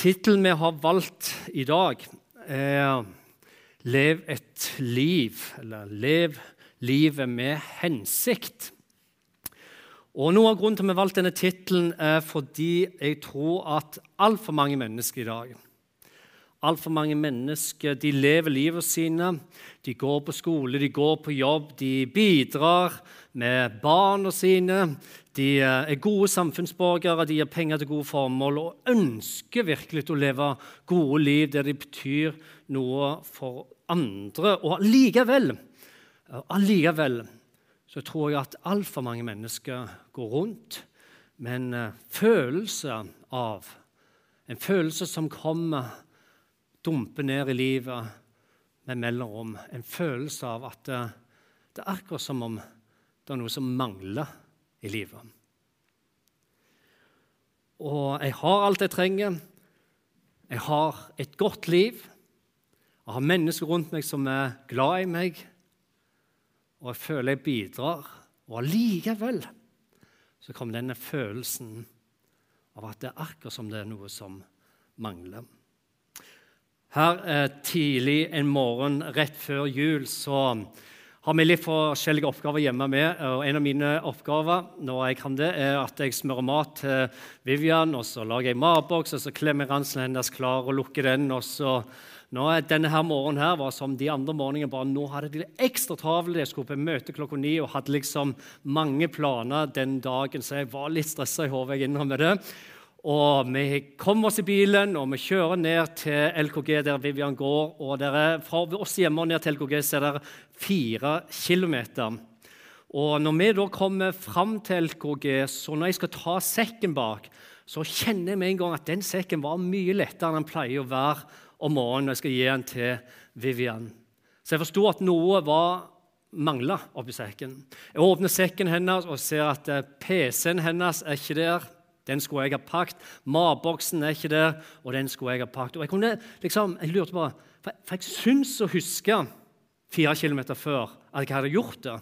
Tittelen vi har valgt i dag, er 'Lev et liv', eller 'Lev livet med hensikt'. Og Noe av grunnen til at vi har valgt denne tittelen, er fordi jeg tror at altfor mange mennesker i dag Altfor mange mennesker de lever livet sine. De går på skole, de går på jobb, de bidrar med barna sine. De er gode samfunnsborgere, de gir penger til gode formål og ønsker virkelig å leve gode liv der de betyr noe for andre. Og allikevel, allikevel så tror jeg at altfor mange mennesker går rundt med en eh, følelse av En følelse som kommer, dumper ned i livet med mellomrom. En følelse av at det, det er akkurat som om det er noe som mangler i livet. Og jeg har alt jeg trenger. Jeg har et godt liv. Jeg har mennesker rundt meg som er glad i meg og jeg føler jeg bidrar. Og allikevel så kommer denne følelsen av at det er akkurat som det er noe som mangler. Her eh, tidlig en morgen rett før jul så har vi litt forskjellige oppgaver hjemme med. og En av mine oppgaver når jeg kan det, er at jeg smører mat til Vivian. og Så lager jeg matboks, og så klemmer jeg ranselen hennes klar og lukker den. og så nå, denne her morgenen her var som de andre morgenene. bare Nå hadde de det ekstra travelt. Jeg skulle på møte klokka ni og hadde liksom mange planer den dagen, så jeg var litt stressa i hodet. jeg det. Og Vi kommer oss i bilen og vi kjører ned til LKG, der Vivian går. og er, Fra oss hjemme og ned til LKG så er det fire kilometer. Og når vi da kommer fram til LKG, så når jeg skal ta sekken bak, så kjenner jeg med en gang at den sekken var mye lettere enn den pleier å være om morgenen når jeg skal gi den til Vivian. Så jeg forsto at noe var mangla oppi sekken. Jeg åpner sekken hennes og ser at eh, PC-en hennes er ikke der. Den skulle jeg ha pakket. Matboksen er ikke der, og den skulle jeg ha pakket. Og jeg, kunne, liksom, jeg lurte bare, for, for jeg syns å huske fire kilometer før at jeg hadde gjort det.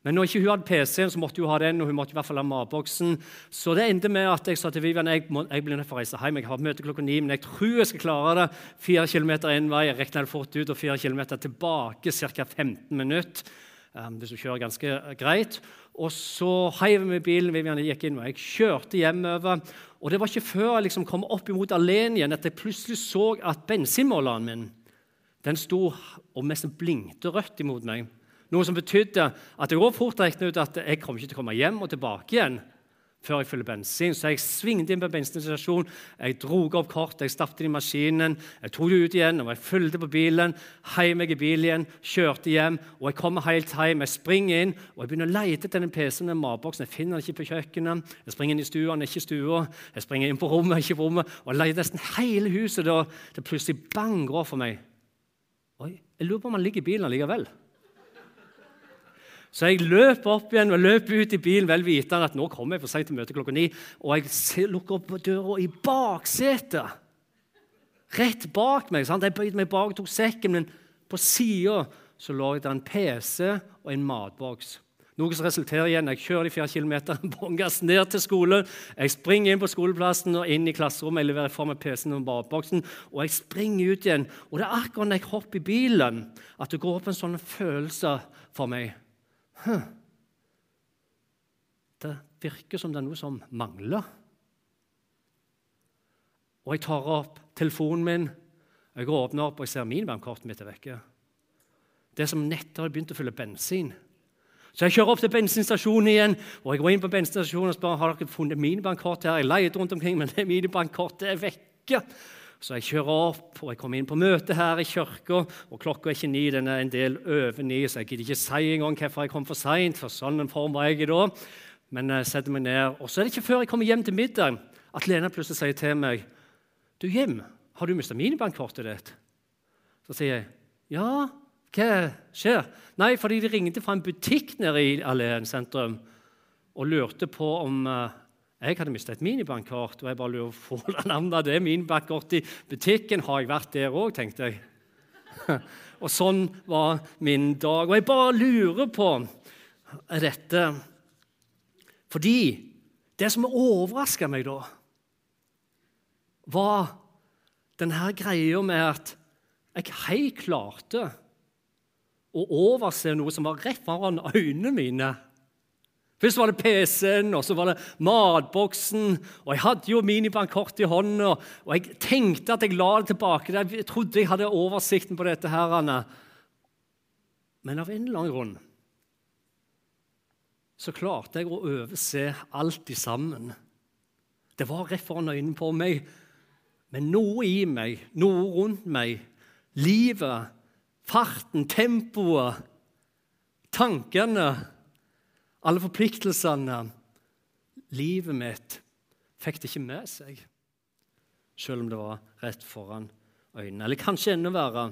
Men når ikke hun hadde PC-en, så måtte hun ha den, og hun måtte i hvert fall ha matboksen. Så det endte med at jeg sa til Vivian jeg, må, jeg blir nødt til å reise hjem. Jeg har møte klokka ni, men jeg tror jeg skal klare det. Fire kilometer én vei, jeg regner det fort ut, og fire kilometer tilbake, ca. 15 minutter. Hvis du kjører ganske greit. Og så heiv vi bilen, Vivian gikk inn, og jeg kjørte hjemover. Og det var ikke før jeg liksom kom opp imot alene igjen, at jeg plutselig så at bensinmåleren min den sto og nesten blinkte rødt imot meg. Noe som betydde at jeg også fort regnet ut at jeg kommer ikke til å komme hjem og tilbake igjen før jeg fyller bensin. Så jeg svingte inn på bensinstasjonen, jeg dro opp kortet, jeg stappet det i maskinen, jeg tok det ut igjen, og jeg fulgte på bilen, heiv meg i bilen igjen, kjørte hjem. Og jeg kommer helt hjem, jeg springer inn og jeg begynner å lete etter den PC-en med matboksen. Jeg finner den ikke på kjøkkenet. Jeg springer inn i stua, den er ikke i stua. Jeg springer inn på rommet, ikke på rommet. Og jeg leter nesten hele huset da det plutselig banger for meg. Oi, jeg lurer på om han ligger i bilen allikevel. Så jeg løper opp igjen og løper ut i bilen vel vitende at nå kommer jeg for seint til møtet klokka ni. Og jeg lukker opp døra i baksetet. Rett bak meg. Sant? Jeg bøyde meg bak og tok sekken, men på sida lå det en PC og en matboks. Noe som resulterer igjen. Jeg kjører de fire kilometerne bongas ned til skolen. Jeg springer inn på skoleplassen og inn i klasserommet. Jeg leverer fra meg PC-en og matboksen, og jeg springer ut igjen. Og det er akkurat når jeg hopper i bilen, at det går opp en sånn følelse for meg. Det virker som det er noe som mangler. Og jeg tar opp telefonen min, jeg åpner opp og jeg ser minibankkortet mitt er vekke. Det som nettopp har begynt å fylle bensin. Så jeg kjører opp til bensinstasjonen igjen og jeg går inn på bensinstasjonen og spør har dere funnet minibankkort her. Jeg leter rundt omkring, men det minibankkortet er vekke. Så jeg kjører opp, og jeg kommer inn på møte her i kirka. Og klokka er ikke ni, den er en del over ni, så jeg gidder ikke si engang hvorfor jeg kom for seint. For sånn en form var jeg da. Men jeg setter meg ned. Og så er det ikke før jeg kommer hjem til middag, at Lena plutselig sier til meg Du, Jim, har du mista minibankkortet ditt? Så sier jeg ja, hva skjer? Nei, fordi de ringte fra en butikk nede i Alleen sentrum og lurte på om uh, jeg hadde mista et minibankkort, og jeg bare lurer på hvordan navnet det minibankkortet i butikken. Har jeg vært der òg, tenkte jeg. og sånn var min dag. Og jeg bare lurer på dette Fordi det som overraska meg da, var denne greia med at jeg helt klarte å overse noe som var rett foran øynene mine. Først var det PC-en, og så var det matboksen. Og jeg hadde jo minibankkort i hånda, og jeg tenkte at jeg la det tilbake. Jeg trodde jeg hadde oversikten på dette. her, Anne. Men av en eller annen grunn så klarte jeg å overse alt i sammen. Det var rett foran øynene på meg. Men noe i meg, noe rundt meg, livet, farten, tempoet, tankene alle forpliktelsene. Livet mitt fikk det ikke med seg, selv om det var rett foran øynene. Eller kanskje enda verre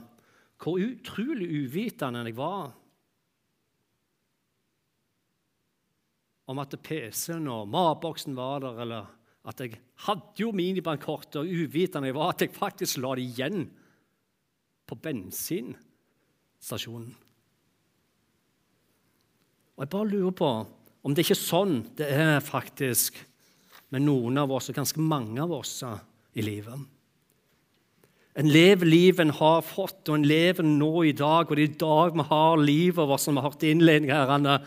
hvor utrolig uvitende jeg var om at PC-en og matboksen var der, eller at jeg hadde jo minibankkortet, og uvitende jeg var at jeg faktisk la det igjen på bensinstasjonen. Og Jeg bare lurer på om det ikke er sånn det er faktisk med noen av oss, og ganske mange av oss, i livet. En lever livet en har fått, og en lever nå i dag. Og det er i dag vi har livet vårt, som vi har hørt i innledningen.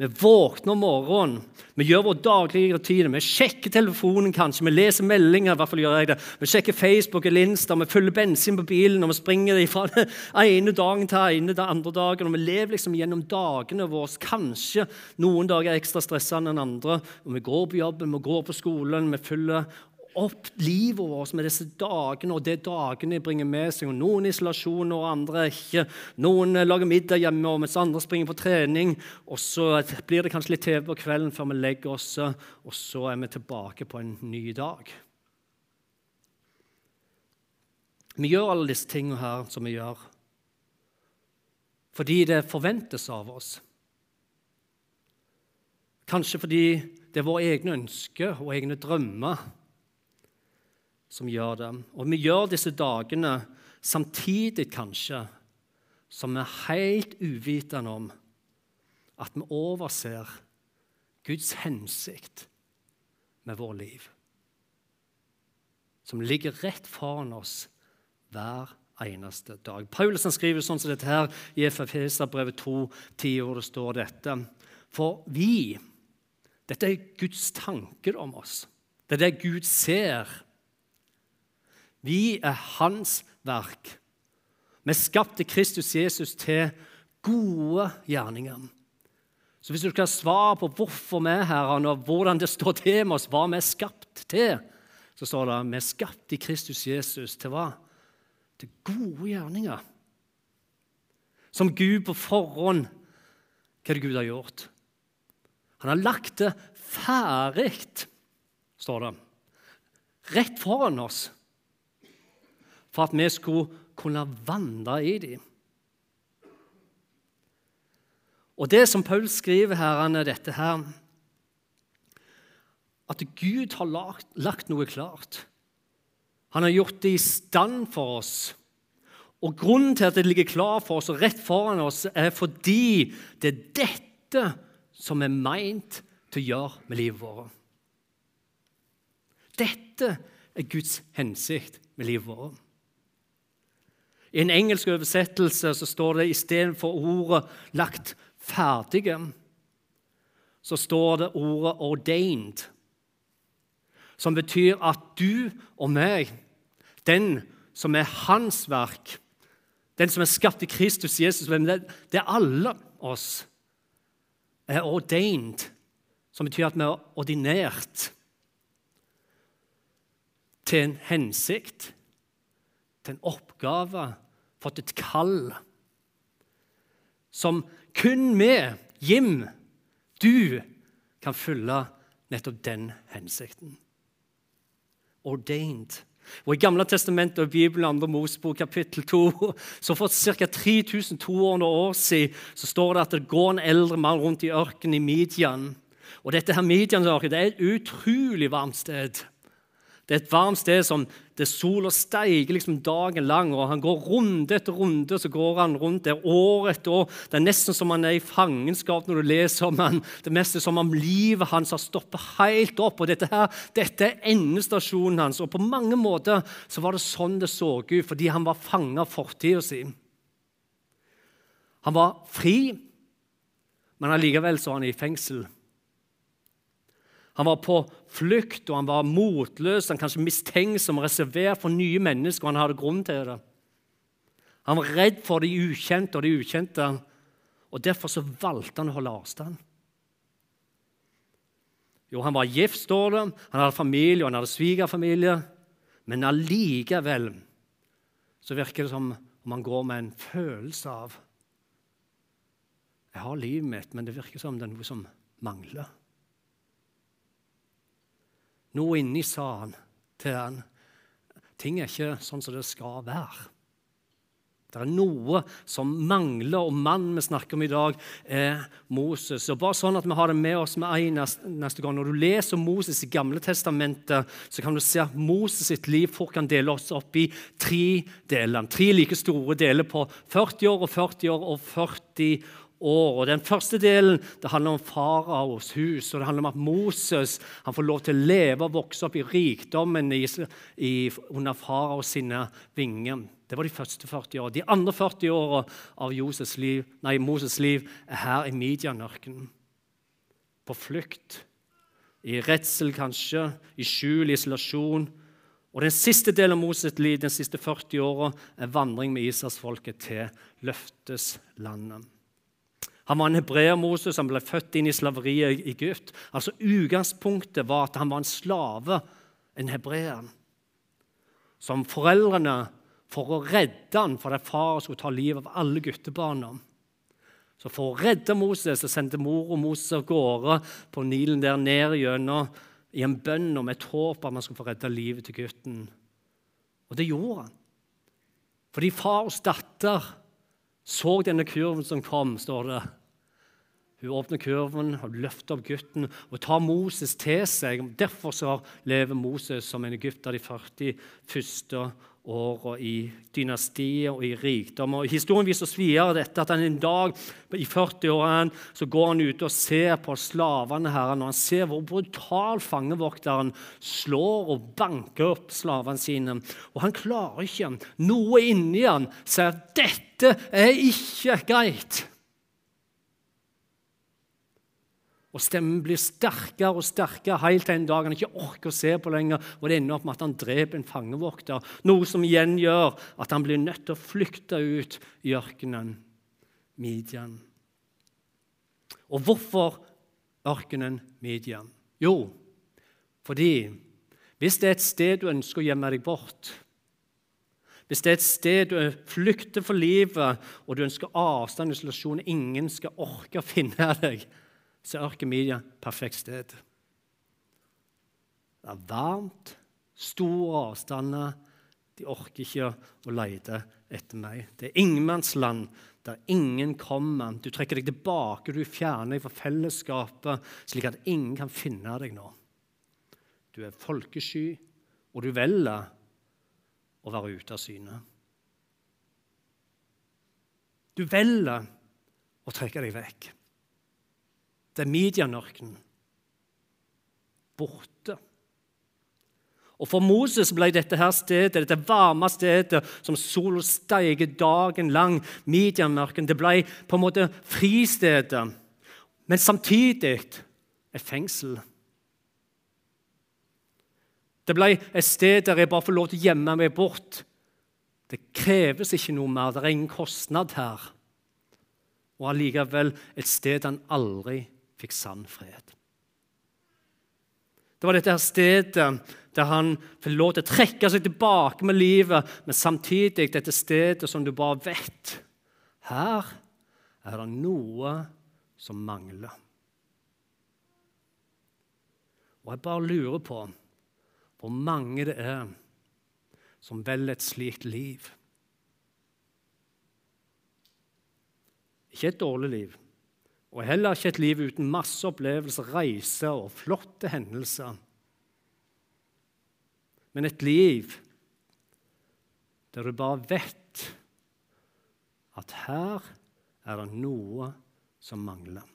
Vi våkner om morgenen, vi gjør vår daglige rutine. Vi sjekker telefonen kanskje, vi leser meldinger. i hvert fall gjør jeg det. Vi sjekker Facebook eller Insta, vi fyller bensin på bilen og vi springer fra den ene dagen til den ene den andre dagen. og Vi lever liksom gjennom dagene våre. Kanskje noen dager er ekstra stressende enn andre. og Vi går på jobben, vi går på skolen, vi fyller opp livet vårt med disse dagene og det dagene bringer med seg. og Noen isolasjon og andre ikke. Noen lager middag hjemme, mens andre springer på trening. og Så blir det kanskje litt TV på kvelden før vi legger oss, og så er vi tilbake på en ny dag. Vi gjør alle disse tingene her som vi gjør, fordi det forventes av oss. Kanskje fordi det er våre egne ønsker og egne drømmer som gjør det. Og vi gjør disse dagene samtidig, kanskje, som vi er helt uvitende om at vi overser Guds hensikt med vår liv. Som ligger rett foran oss hver eneste dag. Paulusen skriver sånn som dette her i FFS-brevet 2, 10, hvor det står dette. For vi Dette er Guds tanker om oss. Det er det Gud ser vi er hans verk. Vi skapte Kristus Jesus til gode gjerninger. Så hvis du skal svare på hvorfor vi er her, og hvordan det står til med oss, hva vi er skapt til, så står det vi er skapt i Kristus Jesus til hva? Til gode gjerninger. Som Gud på forhånd Hva er det Gud har gjort? Han har lagt det ferdig, står det, rett foran oss for at vi skulle kunne vandre i dem. Og det som Paul skriver her, er dette her At Gud har lagt, lagt noe klart. Han har gjort det i stand for oss. Og Grunnen til at det ligger klart for oss og rett foran oss, er fordi det er dette som er meint til å gjøre med livet vårt. Dette er Guds hensikt med livet vårt. I en engelsk oversettelse så står det istedenfor ordet 'lagt ferdige', så står det ordet 'ordained', som betyr at du og meg, den som er hans verk, den som er skapt i Kristus Jesus, det er alle oss, er ordained, som betyr at vi er ordinert til en hensikt til en oppgave, fått et kall, som kun vi, Jim, du, kan fylle nettopp den hensikten. Ordained. Og I Gamle testamentet og Bibelen, andre Mosebok, kapittel 2, så for ca. 3200 år siden så står det at det går en eldre mann rundt i ørkenen i Midian. Og dette her Midian det er et utrolig varmt sted. Det er et varmt sted som det sola steiger liksom dagen lang. og Han går runde etter runde, så går han rundt der år etter år. Det er nesten som han er i fangenskap når du leser om han. Det meste som om livet hans har stoppet helt opp. og Dette, her, dette er endestasjonen hans. og På mange måter så var det sånn det så ut, fordi han var fanget av fortida si. Han var fri, men allikevel så var han i fengsel. Han var på flukt, og han var motløs, han kanskje mistenksom reservert for nye mennesker. og han hadde grunn til det. Han var redd for de ukjente og de ukjente, og derfor så valgte han å holde avstand. Jo, han var gift, står det. Han hadde familie, og han hadde svigerfamilie. Men allikevel så virker det som om han går med en følelse av Jeg har livet mitt, men det virker som det er noe som mangler. Noe inni sa han til han. Ting er ikke sånn som det skal være. Det er noe som mangler, og mannen vi snakker om i dag, er Moses. Og bare sånn at vi har det med oss med en neste gang. Når du leser Moses i Gamle testamentet, så kan du se at Moses sitt liv fort kan deles opp i tre deler. Tre like store deler på 40 år og 40 år og 40 år. Og Den første delen det handler om faraos hus, og det handler om at Moses han får lov til å leve og vokse opp i rikdommen i, i, under faraos sine vinger. Det var de første 40 årene. De andre 40 åra av liv, nei, Moses' liv er her i Midianørkenen. På flukt. I redsel, kanskje. I skjul, isolasjon. Og Den siste delen av Moses' liv, de siste 40 åra, er vandring med Israelsfolket til løfteslandet. Han var en hebreer-Moses som ble født inn i slaveriet i Egypt. Altså Utgangspunktet var at han var en slave, en hebreer. Som foreldrene, for å redde han for at far skulle ta livet av alle guttebarna Så For å redde Moses så sendte mor og Moses av gårde på Nilen der ned gjennom i en bønn om et håp at man skulle få redde livet til gutten. Og det gjorde han. Fordi fars datter så denne kurven som kom, står det. Hun åpner kurven og løfter opp gutten og tar Moses til seg. Derfor så lever Moses som en egypter de 40 første åra i dynastiet og i rikdom. Og Historien viser videre dette, at han en dag i 40-årene så går han ut og ser på slavene her, og han ser hvor brutal fangevokteren slår og banker opp slavene sine. Og han klarer ikke. Noe inni han sier at dette er ikke greit. Og Stemmen blir sterkere og sterkere helt til en dag han ikke orker å se på lenger, og det ender opp med at han dreper en fangevokter. Noe som igjen gjør at han blir nødt til å flykte ut i ørkenen, Midian. Og hvorfor ørkenen Midian? Jo, fordi hvis det er et sted du ønsker å gjemme deg bort, hvis det er et sted du flykter for livet, og du ønsker avstand og isolasjon, ingen skal orke å finne deg, så er Arkemedia et perfekt sted. Det er varmt, store avstander. De orker ikke å lete etter meg. Det er ingenmannsland der ingen kommer. Du trekker deg tilbake, du fjerner deg fra fellesskapet, slik at ingen kan finne deg nå. Du er folkesky, og du velger å være ute av syne. Du velger å trekke deg vekk. Det er Midianørkenen. Borte. Og For Moses ble dette her stedet, dette varme stedet som sola steiger dagen lang, Midianørkenen, det ble på en måte fristedet, men samtidig et fengsel. Det ble et sted der jeg bare får lov til å gjemme meg bort. Det kreves ikke noe mer, det er ingen kostnad her. Og allikevel et sted han aldri fikk sann fred. Det var dette her stedet der han fikk lov til å trekke seg tilbake med livet, men samtidig dette stedet som du bare vet Her er det noe som mangler. Og jeg bare lurer på hvor mange det er som velger et slikt liv. Ikke et dårlig liv, og heller ikke et liv uten masse opplevelser, reiser og flotte hendelser. men et liv der du bare vet at her er det noe som mangler.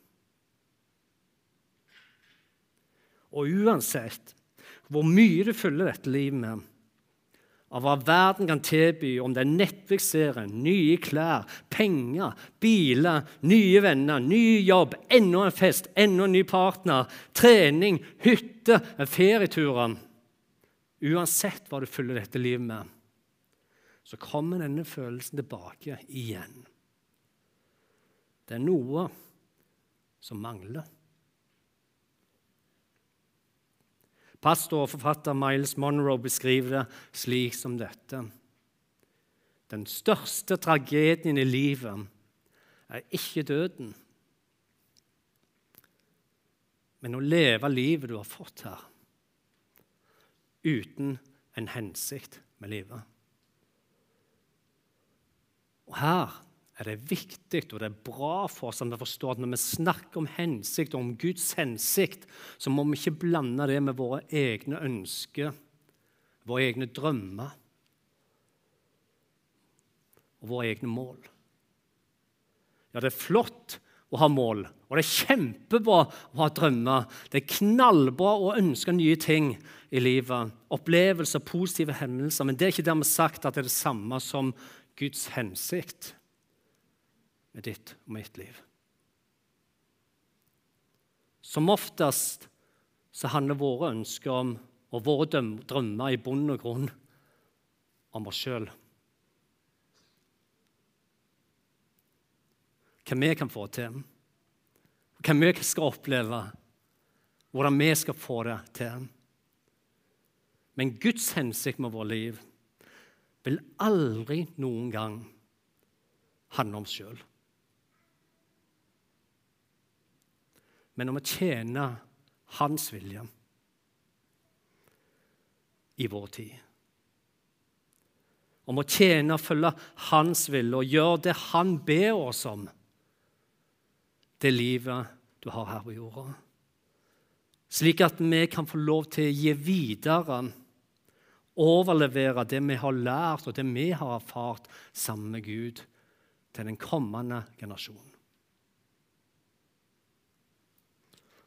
Og uansett hvor mye du fyller dette livet med, av hva verden kan tilby, om det er Netflix-serien, nye klær, penger, biler, nye venner, ny jobb, enda en fest, enda en ny partner, trening, hytte, ferieturer Uansett hva du fyller dette livet med, så kommer denne følelsen tilbake igjen. Det er noe som mangler. Pastor og forfatter Miles Monroe beskriver det slik som dette. Den største tragedien i livet er ikke døden, men å leve livet du har fått her, uten en hensikt med livet. Og Her er det viktig og det er bra for oss å forstå at når vi snakker om hensikt og om Guds hensikt, så må vi ikke blande det med våre egne ønsker, våre egne drømmer og våre egne mål. Ja, det er flott å ha mål, og det er kjempebra å ha drømmer. Det er knallbra å ønske nye ting i livet, opplevelser, positive hendelser. Men det er ikke dermed sagt at det er det samme som Guds hensikt med ditt og mitt liv. Som oftest så handler våre ønsker om, og våre drømmer i bunn og grunn om oss sjøl. Hva vi kan få til, hva vi skal oppleve, hvordan vi skal få det til. Men Guds hensikt med vårt liv vil aldri noen gang handle om oss sjøl. Men om å tjene Hans vilje i vår tid. Om å tjene og følge Hans vilje og gjøre det Han ber oss om. Det livet du har her på jorda. Slik at vi kan få lov til å gi videre, overlevere det vi har lært og det vi har erfart sammen med Gud, til den kommende generasjonen.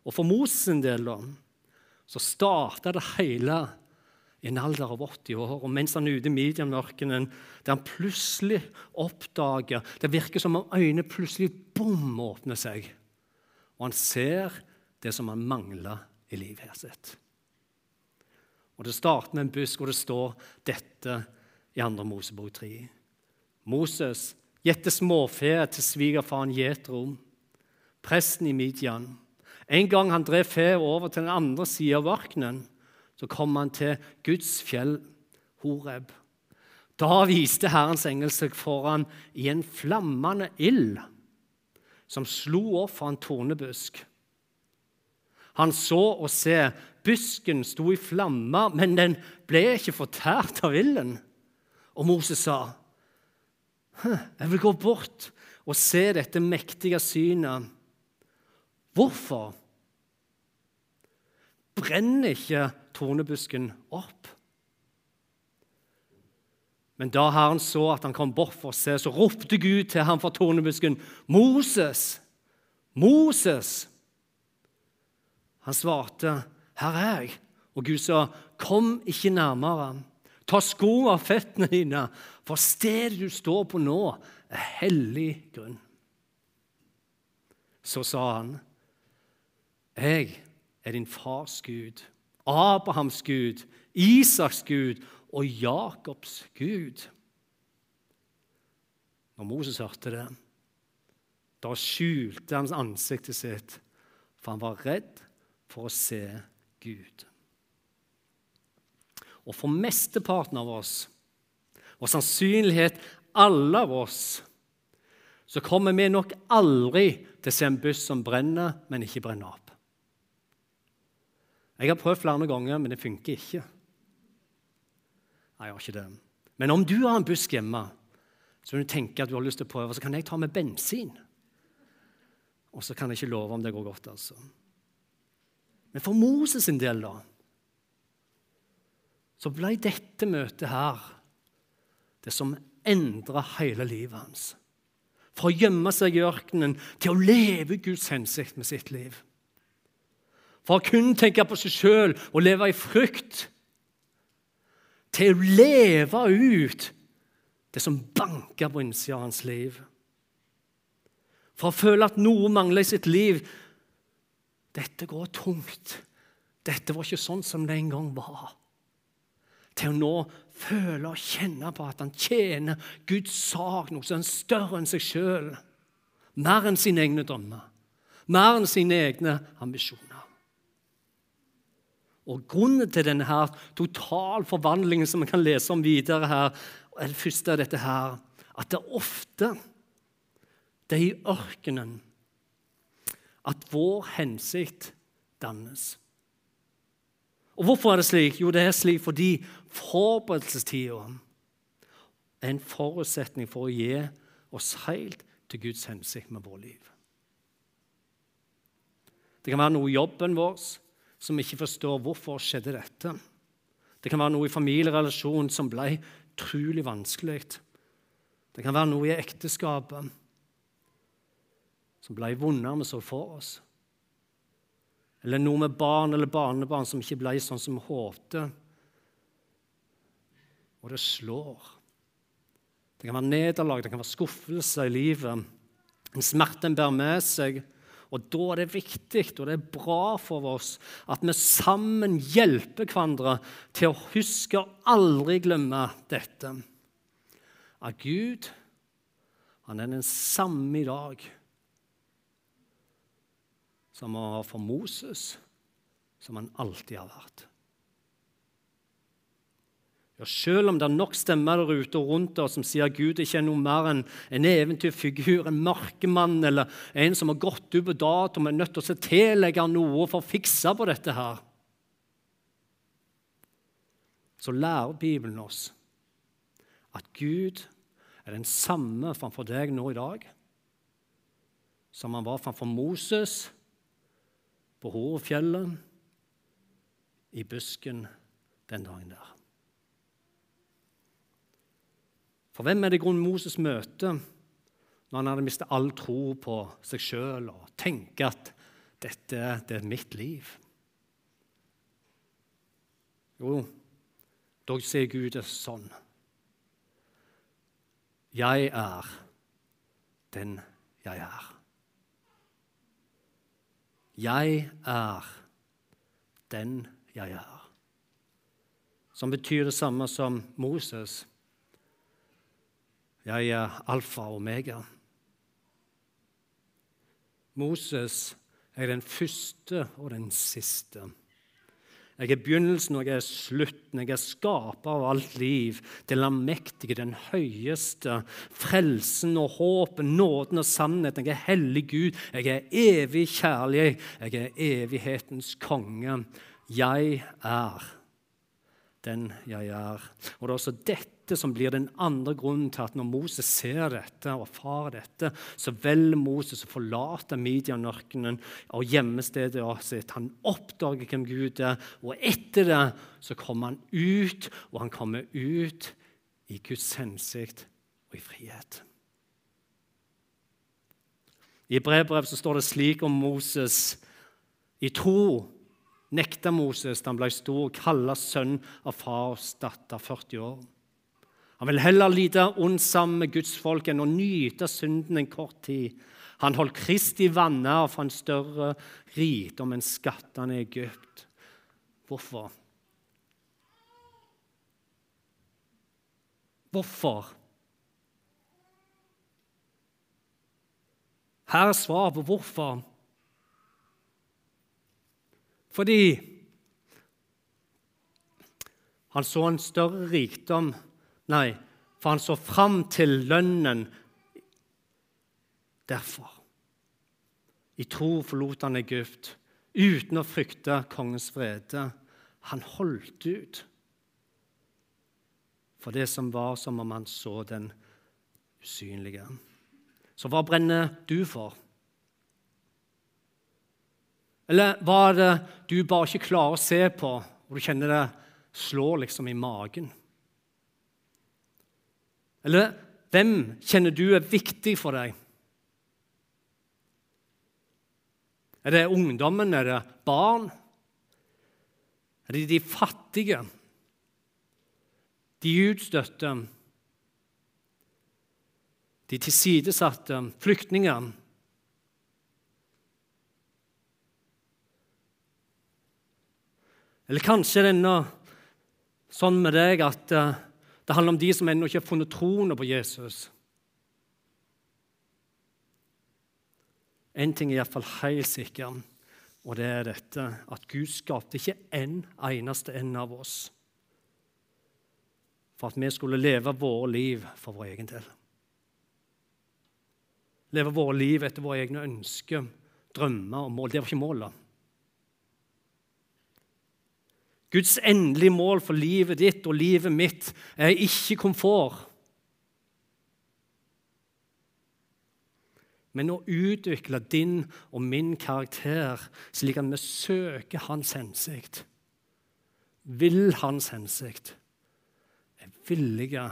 Og for Moses del da, så starta det hele i en alder av 80 år. Og mens han er ute i Midian-ørkenen, der han plutselig oppdager Det virker som om øynene plutselig bom åpner seg, og han ser det som han mangler i livet sitt. Og Det starter med en busk, og det står dette i 2. Mosebok 3. Moses gjette småfe til svigerfaren Jetro, presten i Midian. En gang han drev fe over til den andre sida av ørkenen, så kom han til Guds fjell Horeb. Da viste Herrens engel seg foran i en flammende ild som slo opp fra en tornebusk. Han så og se, busken sto i flammer, men den ble ikke fortært av ilden. Og Moses sa, 'Jeg vil gå bort og se dette mektige synet.' Hvorfor brenner ikke tornebusken opp? Men da Herren så at han kom bort for å se, så ropte Gud til ham fra tornebusken, 'Moses! Moses!' Han svarte, 'Her er jeg.' Og Gud sa, 'Kom ikke nærmere.' 'Ta sko av føttene dine, for stedet du står på nå, er hellig grunn.' Så sa han, 'Jeg er din fars Gud, Abrahams Gud, Isaks Gud og Jakobs Gud.' Når Moses hørte det, da skjulte han ansiktet sitt, for han var redd for å se Gud. Og for mesteparten av oss, og sannsynlighet alle av oss, så kommer vi nok aldri til å se en buss som brenner, men ikke brenner opp. Jeg har prøvd flere ganger, men det funker ikke. Nei, jeg har ikke det. Men om du har en busk hjemme som du tenker at du har lyst til å prøve, så kan jeg ta med bensin. Og så kan jeg ikke love om det går godt. altså. Men for Moses sin del, da, så ble dette møtet her det som endra hele livet hans. Fra å gjemme seg i ørkenen til å leve Guds hensikt med sitt liv. Fra å kun tenke på seg sjøl og leve i frykt til å leve ut det som banker på innsida av hans liv. Fra å føle at noe mangler i sitt liv. Dette går tungt. Dette var ikke sånn som det en gang var. Til å nå føle og kjenne på at han tjener Guds sak, noe som er større enn seg sjøl. Mer enn sine egne drømmer. Mer enn sine egne ambisjoner. Og Grunnen til denne her totalforvandlingen som vi kan lese om videre her, er det første av dette her, at det er ofte det er i ørkenen at vår hensikt dannes. Og Hvorfor er det slik? Jo, det er slik fordi forberedelsestida er en forutsetning for å gi oss helt til Guds hensikt med vårt liv. Det kan være noe i jobben vår som ikke forstår hvorfor skjedde dette. Det kan være noe i familierelasjonen som ble utrolig vanskelig. Det kan være noe i ekteskapet som ble vondere vi så for oss. Eller noe med barn eller barnebarn som ikke ble sånn som vi håpte. Og det slår. Det kan være nederlag, det kan være skuffelse i livet. En smerte en bærer med seg. Og Da er det viktig og det er bra for oss at vi sammen hjelper hverandre til å huske og aldri glemme dette. At Gud han er den samme i dag som han var for Moses, som han alltid har vært. Ja, Selv om det er nok stemmer der ute og rundt oss som sier at Gud ikke er noe mer enn en eventyrfigur, en markemann eller en som har gått ut på dato og er nødt til å tillegge noe for å fikse på dette her, så lærer Bibelen oss at Gud er den samme framfor deg nå i dag som han var framfor Moses på Horefjellet, i busken den dagen der. For hvem er det grunn Moses møter når han hadde mistet all tro på seg sjøl og tenker at dette det er mitt liv? Jo, da ser Gud det sånn. Jeg er den jeg er. Jeg er den jeg er. Som betyr det samme som Moses. Jeg er alfa og omega. Moses er den første og den siste. Jeg er begynnelsen og jeg er slutten. Jeg er skaper av alt liv. Den allmektige, den høyeste. Frelsen og håpet, nåden og sannheten. Jeg er hellig Gud. Jeg er evig kjærlig. Jeg er evighetens konge. Jeg er den jeg er. Og det er også dette dette som blir den andre grunnen til at når Moses ser dette og erfarer dette, så velger Moses å forlate Midian-ørkenen og gjemmestedet sitt. Han oppdager hvem Gud er, og etter det så kommer han ut, og han kommer ut i Guds hensikt og i frihet. I brevbrev så står det slik om Moses i tro nekta Moses da han ble stor, kalla sønn av fars datter 40 år. Han vil heller lide ondt sammen med Guds folk enn å nyte synden en kort tid. Han holdt Kristi vanner for en større rikdom enn skattene i Egypt. Hvorfor? Hvorfor? Her er svaret på hvorfor. Fordi han så en større rikdom Nei, for han så fram til lønnen derfor. I tro forlot han Egypt uten å frykte kongens vrede. Han holdt ut for det som var som om han så den usynlige. Så hva brenner du for? Eller hva er det du bare ikke klarer å se på, og du kjenner det slår liksom i magen? Eller hvem kjenner du er viktig for deg? Er det ungdommen? Er det barn? Er det de fattige? De utstøtte? De tilsidesatte? Flyktningene? Eller kanskje det er sånn med deg at uh, det handler om de som ennå ikke har funnet troen på Jesus. Én ting er iallfall helt sikker, og det er dette at Gud skapte ikke en eneste en av oss for at vi skulle leve våre liv for vår egen del. Leve våre liv etter våre egne ønsker, drømmer og mål. Det var ikke målet. Guds endelige mål for livet ditt og livet mitt er ikke komfort, men å utvikle din og min karakter slik at vi søker hans hensikt, vil hans hensikt, er villige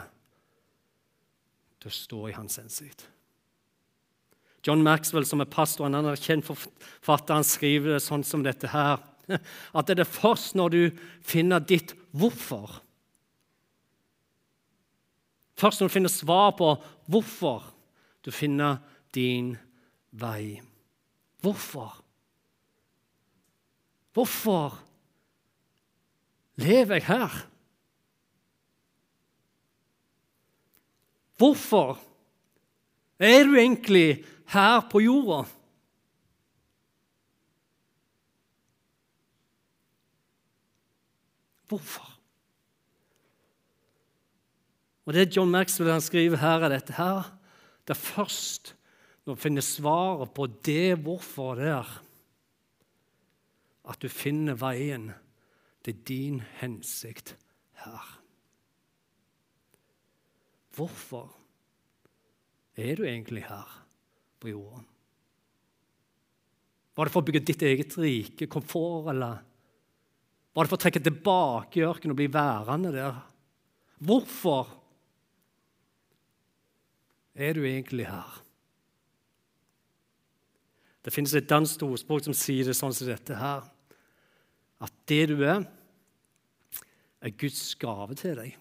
til å stå i hans hensikt. John Maxwell, som er pastor, han er kjent forfatter, han skriver det sånn som dette her. At det er først når du finner ditt hvorfor Først når du finner svar på hvorfor du finner din vei. Hvorfor? Hvorfor lever jeg her? Hvorfor er du egentlig her på jorda? Hvorfor? Og Det John Maxwell han skriver her, er dette her. Det er først når du finner svaret på det hvorfor det er, at du finner veien til din hensikt her. Hvorfor er du egentlig her på jorda? Var det for å bygge ditt eget rike, komfort, eller var det for å trekke tilbake i ørkenen og bli værende der? Hvorfor er du egentlig her? Det finnes et dansk ordspråk som sier det sånn som dette her. At det du er, er Guds gave til deg.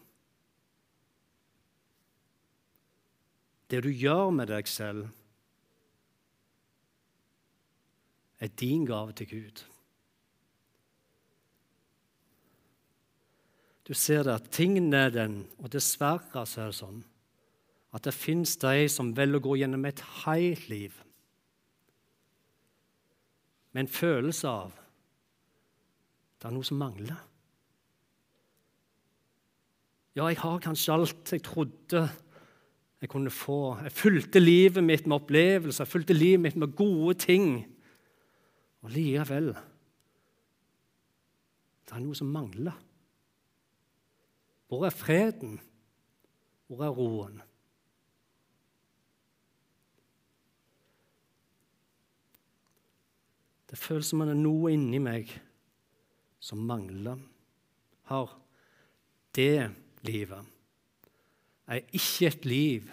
Det du gjør med deg selv, er din gave til Gud. Du ser det at tingene er den, og dessverre så er det sånn at det fins de som velger å gå gjennom et helt liv med en følelse av det er noe som mangler. Ja, jeg har kanskje alt jeg trodde jeg kunne få. Jeg fulgte livet mitt med opplevelser, jeg fulgte livet mitt med gode ting. Og likevel Det er noe som mangler. Hvor er freden? Hvor er roen? Det føles som om det er noe inni meg som mangler. Har det livet er ikke et liv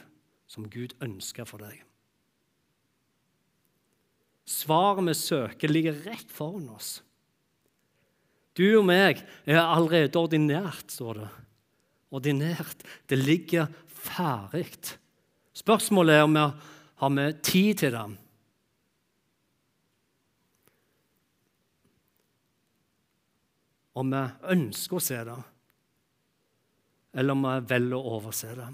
som Gud ønsker for deg. Svaret vi søker, ligger rett foran oss. Du og meg er allerede ordinært, står det ordinert. Det ligger ferdig. Spørsmålet er om vi har vi tid til det. Om vi ønsker å se det, eller om vi velger å overse det.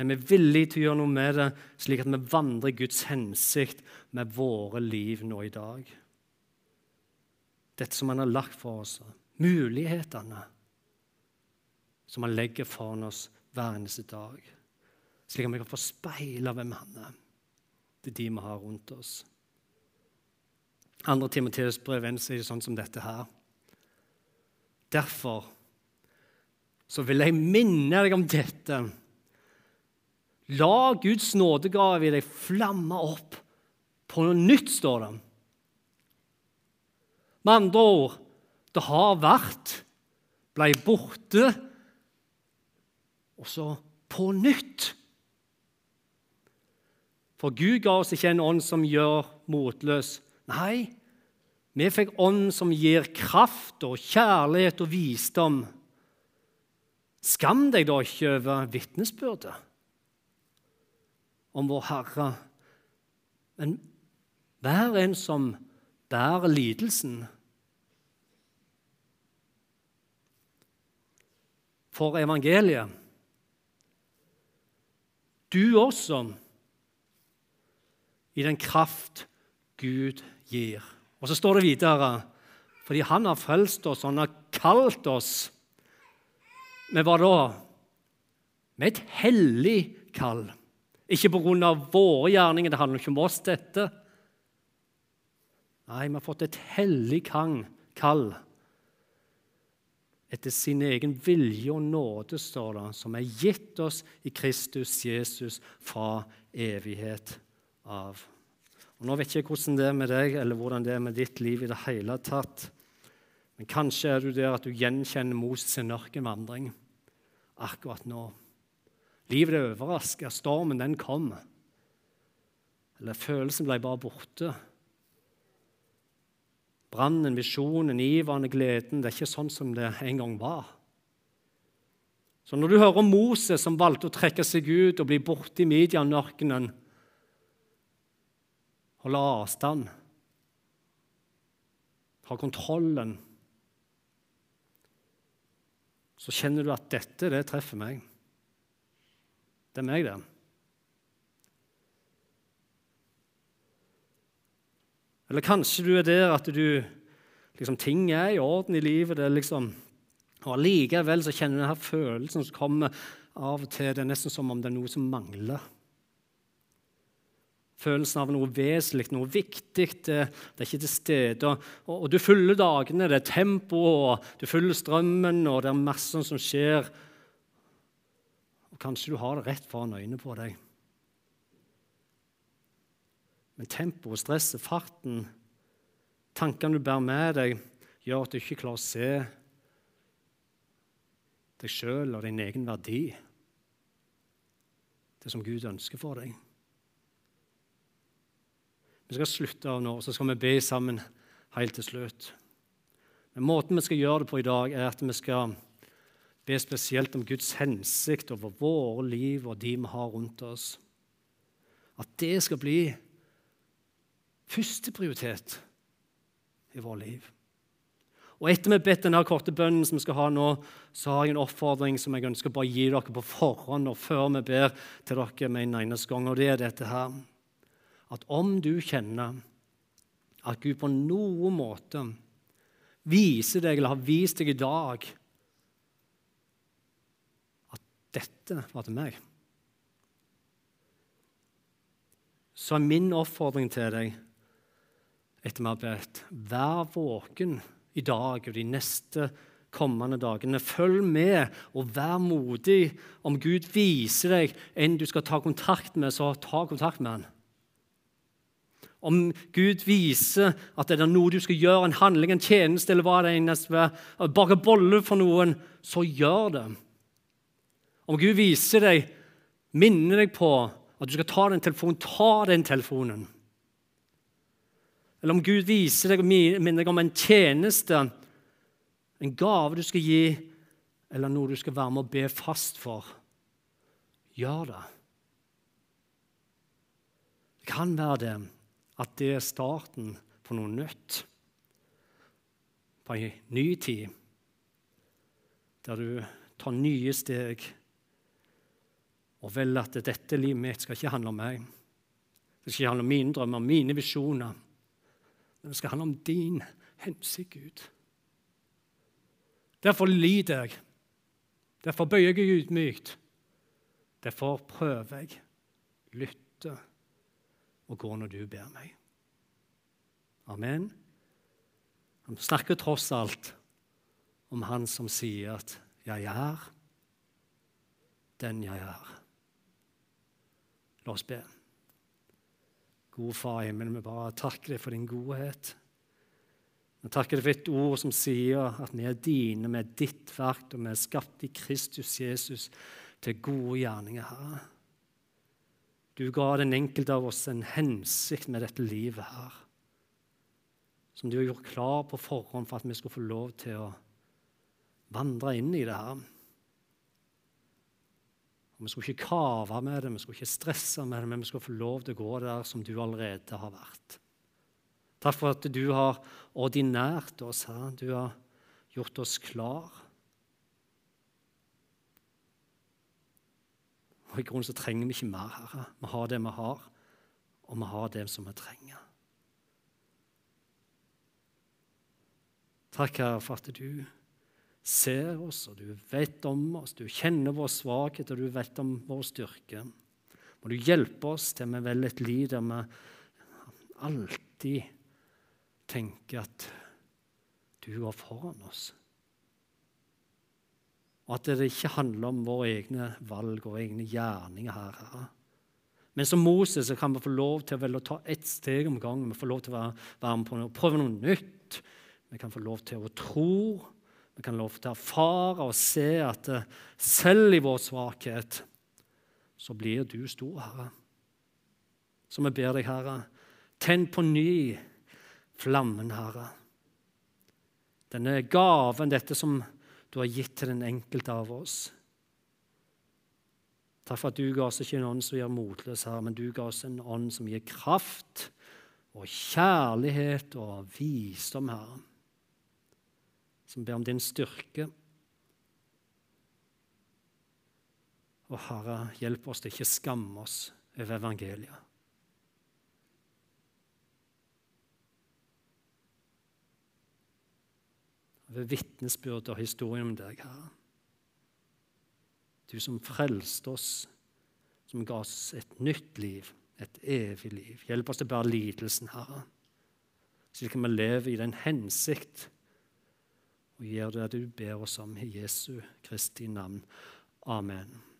Er vi villige til å gjøre noe med det, slik at vi vandrer Guds hensikt med våre liv nå i dag? Dette som Han har lagt for oss, mulighetene som han legger foran oss hver eneste dag. Slik at vi kan få speile hvem han er. Er de vi har rundt oss. Andre Timoteus brev sier sånn som dette her. Derfor så vil jeg minne deg om dette. La Guds nådegave i deg flamme opp på noe nytt, står det. Med andre ord, det har vært ble borte, og så på nytt. For Gud ga oss ikke en ånd som gjør motløs. Nei, vi fikk ånd som gir kraft og kjærlighet og visdom. Skam deg da ikke over vitnesbyrdet om vår Herre, men vær en som bærer lidelsen. For evangeliet. Du også, i den kraft Gud gir. Og så står det videre fordi han har frelst oss, han har kalt oss med hva da? Med et hellig kall. Ikke pga. våre gjerninger, det handler ikke om oss, dette. Nei, vi har fått et hellig kall etter sin egen vilje og nåde, står det, som er gitt oss i Kristus Jesus fra evighet av. Og Nå vet jeg ikke hvordan det er med deg, eller hvordan det er med ditt liv i det hele tatt. Men kanskje er du der at du gjenkjenner Moses' ørkenvandring akkurat nå. Livet er overraska, stormen den kom. Eller følelsen ble bare borte. Brannen, visjonen, iveren, gleden Det er ikke sånn som det en gang var. Så når du hører om Moses som valgte å trekke seg ut og bli borte i Midian-ørkenen Holde avstand, ha kontrollen Så kjenner du at dette, det treffer meg. Det er meg, det. Eller kanskje du er der at du liksom, ting er i orden i livet. det er liksom, og Likevel så kjenner du denne følelsen som kommer av og til. Det er nesten som om det er noe som mangler. Følelsen av noe vesentlig, noe viktig. Det, det er ikke til stede. Og, og, du følger dagene, det er tempo, du følger strømmen, og det er masse som skjer. Og Kanskje du har det rett foran øynene på deg. Men tempoet, stresset, farten, tankene du bærer med deg, gjør at du ikke klarer å se deg sjøl og din egen verdi. Det som Gud ønsker for deg. Vi skal slutte av nå, og så skal vi be sammen helt til slutt. Men Måten vi skal gjøre det på i dag, er at vi skal be spesielt om Guds hensikt over våre liv og de vi har rundt oss. At det skal bli førsteprioritet i vårt liv. Og Etter vi har bedt denne korte bønnen som vi skal ha nå, så har jeg en oppfordring som jeg ønsker bare å gi dere på forhånd og før vi ber til dere med en eneste gang. Og det er dette her at om du kjenner at Gud på noen måte viser deg, eller har vist deg i dag, at dette var til meg Så er min oppfordring til deg etter vi har bedt. Vær våken i dag og de neste kommende dagene. Følg med og vær modig. Om Gud viser deg en du skal ta kontakt med, så ta kontakt med han. Om Gud viser at det er noe du skal gjøre, en handling, en tjeneste eller hva det er, bake boller for noen, så gjør det. Om Gud viser deg, minner deg på at du skal ta den telefonen, ta den telefonen. Eller om Gud viser deg og minner deg om en tjeneste, en gave du skal gi, eller noe du skal være med og be fast for, gjør det. Det kan være det at det er starten på noe nytt, på en ny tid, der du tar nye steg og velger at dette livet mitt skal ikke handle om meg. Det skal ikke handle om mine drømmer, mine visjoner. Men det skal handle om din hensikt, Gud. Derfor lider jeg. Derfor bøyer jeg ydmykt. Derfor prøver jeg, lytter og går når du ber meg. Amen. Han snakker tross alt om han som sier at 'jeg er den jeg er'. La oss be. Gode Far i himmelen, vi bare takker deg for din godhet. Vi takker deg for et ord som sier at vi er dine, vi er ditt verk, og vi er skapt i Kristus Jesus til gode gjerninger, Herre. Du ga den enkelte av oss en hensikt med dette livet her, som du har gjort klar på forhånd for at vi skulle få lov til å vandre inn i det her. Og vi skulle ikke kave med det, vi skulle ikke stresse med det, men vi skulle få lov til å gå der som du allerede har vært. Takk for at du har ordinært oss, her. Du har gjort oss klar. Og I grunnen så trenger vi ikke mer, Herre. Vi har det vi har, og vi har det som vi trenger. Takk, Herre, for at du ser oss, og du vet om oss. Du kjenner vår svakhet, og du vet om vår styrke. Må du hjelpe oss til vi velger et liv der vi alltid tenker at du går foran oss. Og at det ikke handler om våre egne valg og egne gjerninger her. Herre. Men som Moses så kan vi få lov til å ta ett steg om gangen. Vi får lov til å være med på noe, prøve noe nytt. Vi kan få lov til å tro. Vi kan lov til å erfare og se at eh, selv i vår svakhet så blir du stor, Herre. Så vi ber deg, Herre, tenn på ny flammen, Herre. Denne gaven, dette som du har gitt til den enkelte av oss. Takk for at du ga oss ikke en ånd som gjør motløs, Herre, men du ga oss en ånd som gir kraft og kjærlighet og visdom, Herre. Som ber om din styrke. Og Herre, hjelp oss til ikke skamme oss over evangeliet. ved vitnesbyrd og historien om deg, Herre. Du som frelste oss, som ga oss et nytt liv, et evig liv. Hjelp oss til å bære lidelsen, Herre, slik at vi lever i den hensikt og gjør det du ber oss om i Jesu Kristi navn. Amen.